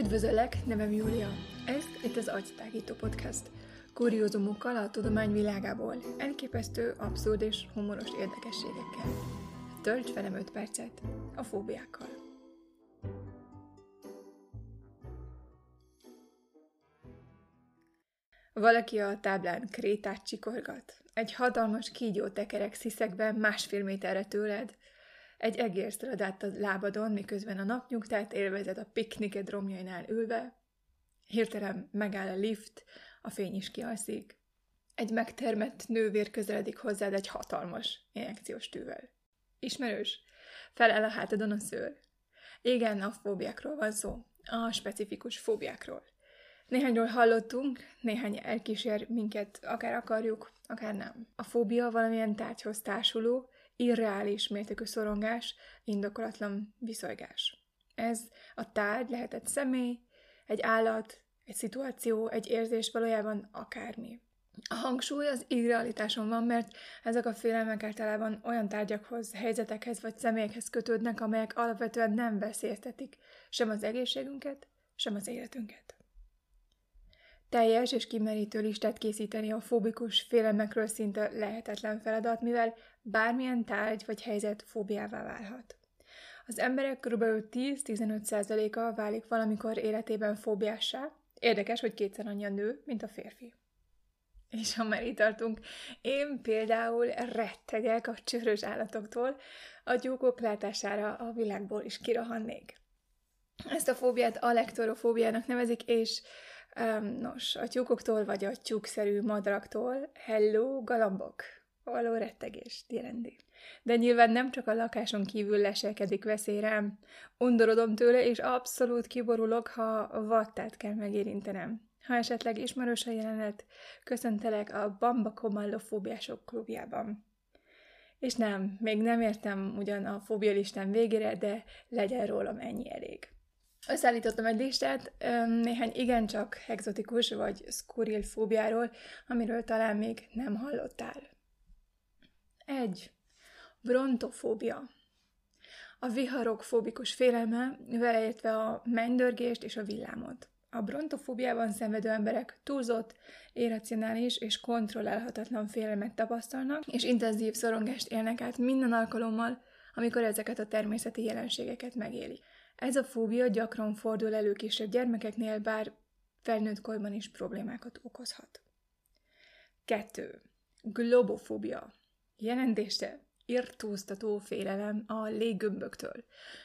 Üdvözöllek, nevem Júlia. Ez itt az Agytágító Podcast. Kuriózumokkal a tudomány világából, elképesztő, abszurd és humoros érdekességekkel. Tölts velem 5 percet a fóbiákkal. Valaki a táblán krétát csikorgat. Egy hatalmas kígyó tekerek sziszekben másfél méterre tőled, egy egész át a lábadon, miközben a napnyugtát élvezed a pikniked romjainál ülve. Hirtelen megáll a lift, a fény is kialszik. Egy megtermett nővér közeledik hozzád egy hatalmas injekciós tűvel. Ismerős? Felel a hátadon a szőr. Igen, a fóbiákról van szó. A specifikus fóbiákról. Néhányról hallottunk, néhány elkísér minket, akár akarjuk, akár nem. A fóbia valamilyen tárgyhoz társuló, irreális mértékű szorongás, indokolatlan viszolygás. Ez a tárgy lehet egy személy, egy állat, egy szituáció, egy érzés, valójában akármi. A hangsúly az irrealitáson van, mert ezek a félelmek általában olyan tárgyakhoz, helyzetekhez vagy személyekhez kötődnek, amelyek alapvetően nem veszélyeztetik sem az egészségünket, sem az életünket. Teljes és kimerítő listát készíteni a fóbikus félelmekről szinte lehetetlen feladat, mivel bármilyen tárgy vagy helyzet fóbiává válhat. Az emberek kb. 10-15%-a válik valamikor életében fóbiássá. Érdekes, hogy kétszer annyi a nő, mint a férfi. És ha már itt tartunk, én például rettegek a csörös állatoktól, a tyúkok látására a világból is kirohannék. Ezt a fóbiát alektorofóbiának nevezik, és Um, nos, a tyúkoktól vagy a tyúkszerű madaraktól hello galambok való rettegést jelenti. De nyilván nem csak a lakáson kívül leselkedik veszély rám, undorodom tőle, és abszolút kiborulok, ha vattát kell megérintenem. Ha esetleg ismerős a jelenet, köszöntelek a Bamba Komallofóbiások klubjában. És nem, még nem értem ugyan a fóbialistán végére, de legyen rólam ennyi elég. Összeállítottam egy listát néhány igencsak egzotikus vagy skurril fóbiáról, amiről talán még nem hallottál. 1. Brontofóbia. A viharok fóbikus félelme, vele értve a mennydörgést és a villámot. A brontofóbiában szenvedő emberek túlzott, irracionális és kontrollálhatatlan félelmet tapasztalnak, és intenzív szorongást élnek át minden alkalommal, amikor ezeket a természeti jelenségeket megélik. Ez a fóbia gyakran fordul elő kisebb gyermekeknél, bár felnőtt korban is problémákat okozhat. 2. Globofóbia. Jelentése irtóztató félelem a léggömböktől,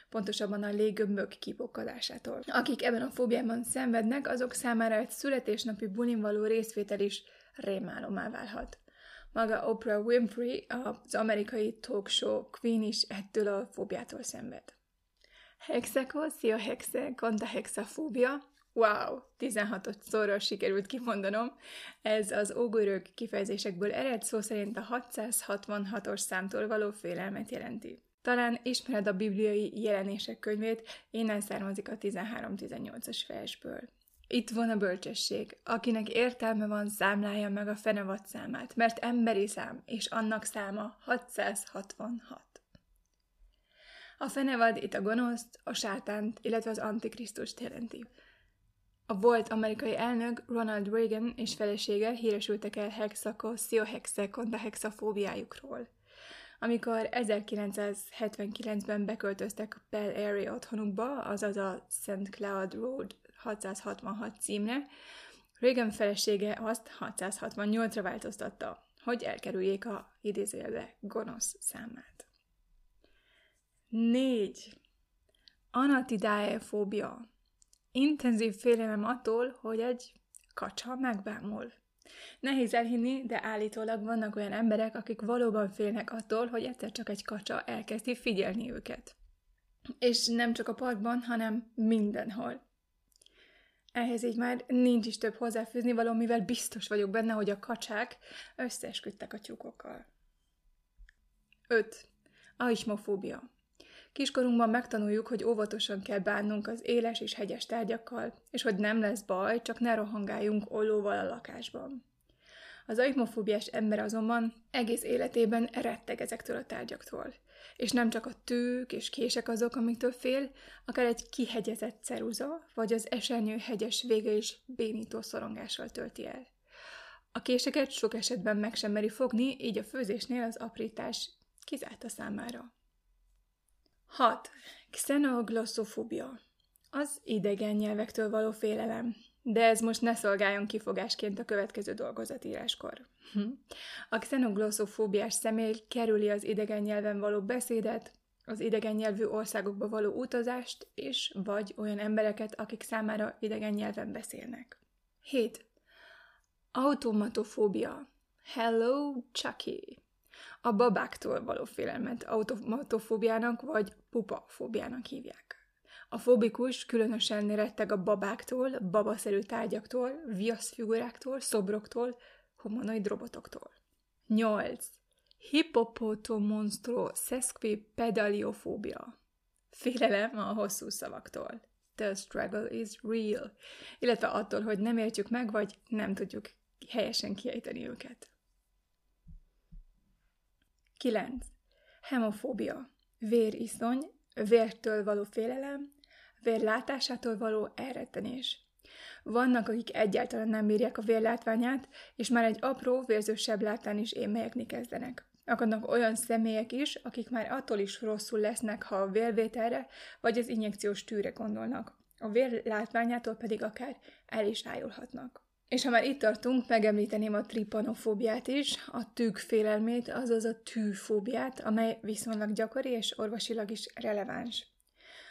pontosabban a léggömbök kibokadásától. Akik ebben a fóbiában szenvednek, azok számára egy születésnapi bulin való részvétel is rémálomá válhat. Maga Oprah Winfrey, az amerikai talk show Queen is ettől a fóbiától szenved. Hexekossia hexe konta hexafóbia. Wow, 16 szorról sikerült kimondanom. Ez az ógörög kifejezésekből ered szó szerint a 666-os számtól való félelmet jelenti. Talán ismered a bibliai jelenések könyvét, innen származik a 13-18-as versből. Itt van a bölcsesség, akinek értelme van, számlálja meg a fenevad számát, mert emberi szám, és annak száma 666. A fenevad itt a gonoszt, a sátánt, illetve az antikrisztust jelenti. A volt amerikai elnök Ronald Reagan és felesége híresültek el a hexafóbiájukról. Amikor 1979-ben beköltöztek Bell Area otthonukba, azaz a St. Cloud Road 666 címre, Reagan felesége azt 668-ra változtatta, hogy elkerüljék a idézőjelbe gonosz számát. 4. Anatidaefóbia. Intenzív félelem attól, hogy egy kacsa megbámul. Nehéz elhinni, de állítólag vannak olyan emberek, akik valóban félnek attól, hogy egyszer csak egy kacsa elkezdi figyelni őket. És nem csak a parkban, hanem mindenhol. Ehhez így már nincs is több hozzáfűzni való, mivel biztos vagyok benne, hogy a kacsák összeesküdtek a tyúkokkal. 5. Aismofóbia. Kiskorunkban megtanuljuk, hogy óvatosan kell bánnunk az éles és hegyes tárgyakkal, és hogy nem lesz baj, csak ne rohangáljunk ollóval a lakásban. Az aimofóbiás ember azonban egész életében retteg ezektől a tárgyaktól. És nem csak a tők és kések azok, amiktől fél, akár egy kihegyezett ceruza, vagy az esernyő hegyes vége is bénító szorongással tölti el. A késeket sok esetben meg sem meri fogni, így a főzésnél az aprítás kizárta számára. 6. Xenoglosszofóbia. Az idegen nyelvektől való félelem. De ez most ne szolgáljon kifogásként a következő dolgozatíráskor. Hm. A xenoglosszofóbiás személy kerüli az idegen nyelven való beszédet, az idegen nyelvű országokba való utazást, és vagy olyan embereket, akik számára idegen nyelven beszélnek. 7. Automatofóbia. Hello, Chucky. A babáktól való félelmet automatofóbiának vagy pupafóbiának hívják. A fobikus különösen retteg a babáktól, babaszerű tárgyaktól, viaszfiguráktól, szobroktól, humanoid robotoktól. 8. Hippopotomonstro sesqui pedaliofóbia. Félelem a hosszú szavaktól. The struggle is real. Illetve attól, hogy nem értjük meg, vagy nem tudjuk helyesen kiejteni őket. 9. Hemofóbia. Vériszony, vértől való félelem, vér látásától való elrettenés. Vannak, akik egyáltalán nem bírják a vérlátványát, és már egy apró, vérzősebb látán is émelyekni kezdenek. Akadnak olyan személyek is, akik már attól is rosszul lesznek, ha a vérvételre vagy az injekciós tűre gondolnak. A vér látványától pedig akár el is ájulhatnak. És ha már itt tartunk, megemlíteném a tripanofóbiát is, a tűk félelmét, azaz a tűfóbiát, amely viszonylag gyakori és orvosilag is releváns.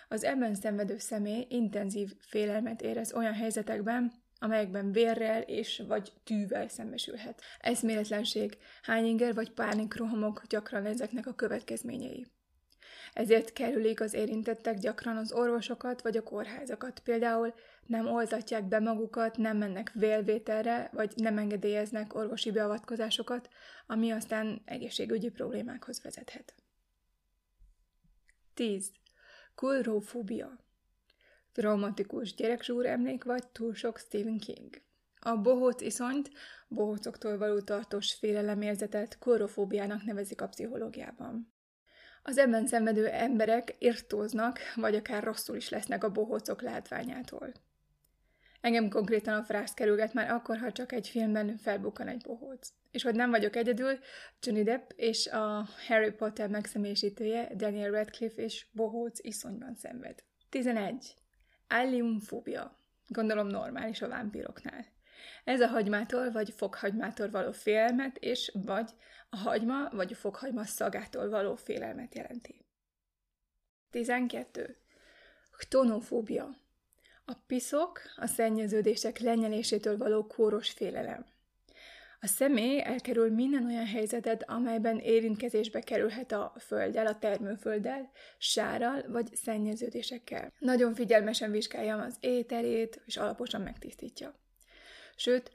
Az ebben szenvedő személy intenzív félelmet érez olyan helyzetekben, amelyekben vérrel és vagy tűvel szembesülhet. Eszméletlenség, hányinger vagy pánikrohamok gyakran ezeknek a következményei. Ezért kerülik az érintettek gyakran az orvosokat vagy a kórházakat. Például nem oltatják be magukat, nem mennek vélvételre, vagy nem engedélyeznek orvosi beavatkozásokat, ami aztán egészségügyi problémákhoz vezethet. 10. Kulrófóbia Traumatikus gyerekzsúr emlék vagy túl sok Stephen King. A bohóc iszonyt, bohócoktól való tartós félelemérzetet kulrofóbiának nevezik a pszichológiában. Az ebben szenvedő emberek irtóznak, vagy akár rosszul is lesznek a bohócok látványától. Engem konkrétan a frász kerülget már akkor, ha csak egy filmben felbukkan egy bohóc. És hogy nem vagyok egyedül, Johnny Depp és a Harry Potter megszemélyisítője Daniel Radcliffe és bohóc iszonyban szenved. 11. Alliumfóbia. Gondolom normális a vámpíroknál. Ez a hagymától vagy fokhagymától való félelmet, és vagy a hagyma vagy a fokhagyma szagától való félelmet jelenti. 12. Chtonofóbia. A piszok, a szennyeződések lenyelésétől való kóros félelem. A személy elkerül minden olyan helyzetet, amelyben érintkezésbe kerülhet a földdel, a termőfölddel, sárral vagy szennyeződésekkel. Nagyon figyelmesen vizsgálja az ételét, és alaposan megtisztítja. Sőt,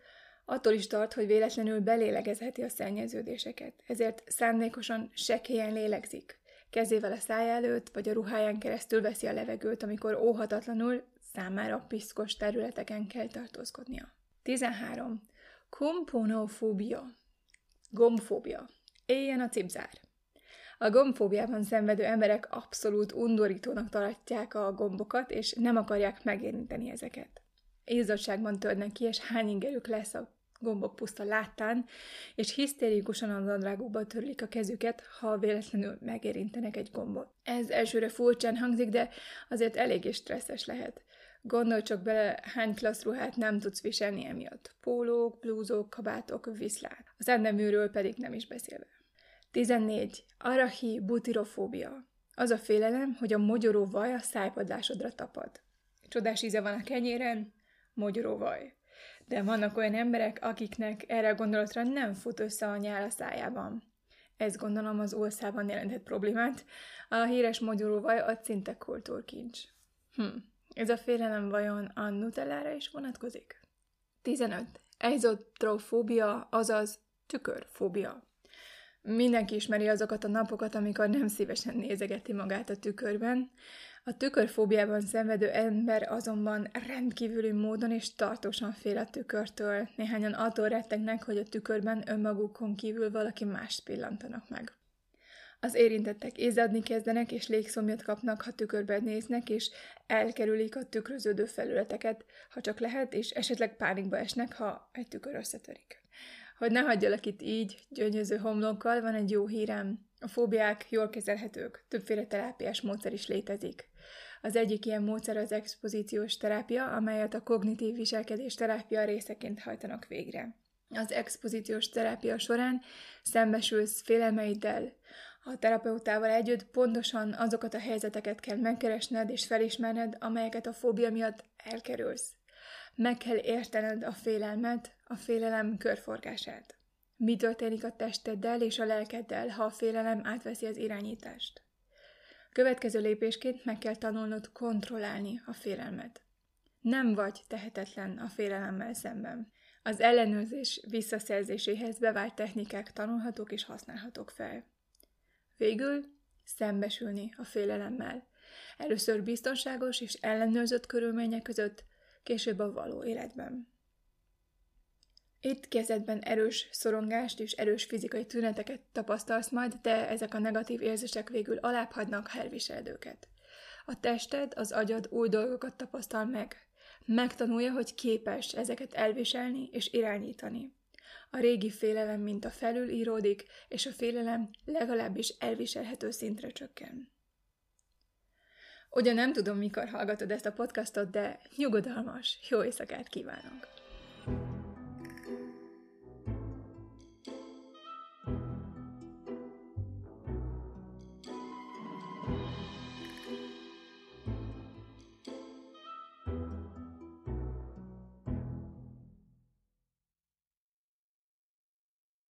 attól is tart, hogy véletlenül belélegezheti a szennyeződéseket, ezért szándékosan sekélyen lélegzik. Kezével a száj előtt, vagy a ruháján keresztül veszi a levegőt, amikor óhatatlanul számára piszkos területeken kell tartózkodnia. 13. Komponofóbia. Gombfóbia. Éljen a cipzár. A gombfóbiában szenvedő emberek abszolút undorítónak tartják a gombokat, és nem akarják megérinteni ezeket. Izzadságban törnek ki, és hány ingerük lesz a gombok puszta láttán, és hisztérikusan a nadrágukba törlik a kezüket, ha véletlenül megérintenek egy gombot. Ez elsőre furcsán hangzik, de azért eléggé stresszes lehet. Gondolj csak bele, hány klassz ruhát nem tudsz viselni emiatt. Pólók, blúzók, kabátok, viszlák. Az enneműről pedig nem is beszélve. 14. Arahi butirofóbia. Az a félelem, hogy a mogyoró vaj a szájpadlásodra tapad. Csodás íze van a kenyéren, mogyoró vaj. De vannak olyan emberek, akiknek erre a gondolatra nem fut össze a nyál a szájában. Ez gondolom az országban jelentett problémát. A híres magyaróvaj a szinte kultúrkincs. Hm. Ez a félelem vajon a nutellára is vonatkozik? 15. Eizotrofóbia, azaz tükörfóbia. Mindenki ismeri azokat a napokat, amikor nem szívesen nézegeti magát a tükörben. A tükörfóbiában szenvedő ember azonban rendkívüli módon és tartósan fél a tükörtől. Néhányan attól rettegnek, hogy a tükörben önmagukon kívül valaki mást pillantanak meg. Az érintettek ézadni kezdenek, és légszomjat kapnak, ha tükörben néznek, és elkerülik a tükröződő felületeket, ha csak lehet, és esetleg pánikba esnek, ha egy tükör összetörik. Hogy ne hagyjalak itt így, gyöngyöző homlokkal, van egy jó hírem. A fóbiák jól kezelhetők, többféle terápiás módszer is létezik. Az egyik ilyen módszer az expozíciós terápia, amelyet a kognitív viselkedés terápia részeként hajtanak végre. Az expozíciós terápia során szembesülsz félelmeiddel. A terapeutával együtt pontosan azokat a helyzeteket kell megkeresned és felismerned, amelyeket a fóbia miatt elkerülsz. Meg kell értened a félelmet, a félelem körforgását. Mi történik a testeddel és a lelkeddel, ha a félelem átveszi az irányítást? Következő lépésként meg kell tanulnod kontrollálni a félelmet. Nem vagy tehetetlen a félelemmel szemben. Az ellenőrzés visszaszerzéséhez bevált technikák tanulhatók és használhatók fel. Végül szembesülni a félelemmel. Először biztonságos és ellenőrzött körülmények között, később a való életben. Itt kezdetben erős szorongást és erős fizikai tüneteket tapasztalsz majd, de ezek a negatív érzések végül alábbhagynak, ha elviseled őket. A tested, az agyad új dolgokat tapasztal meg. Megtanulja, hogy képes ezeket elviselni és irányítani. A régi félelem mint a felül íródik, és a félelem legalábbis elviselhető szintre csökken. Ugyan nem tudom, mikor hallgatod ezt a podcastot, de nyugodalmas, jó éjszakát kívánok!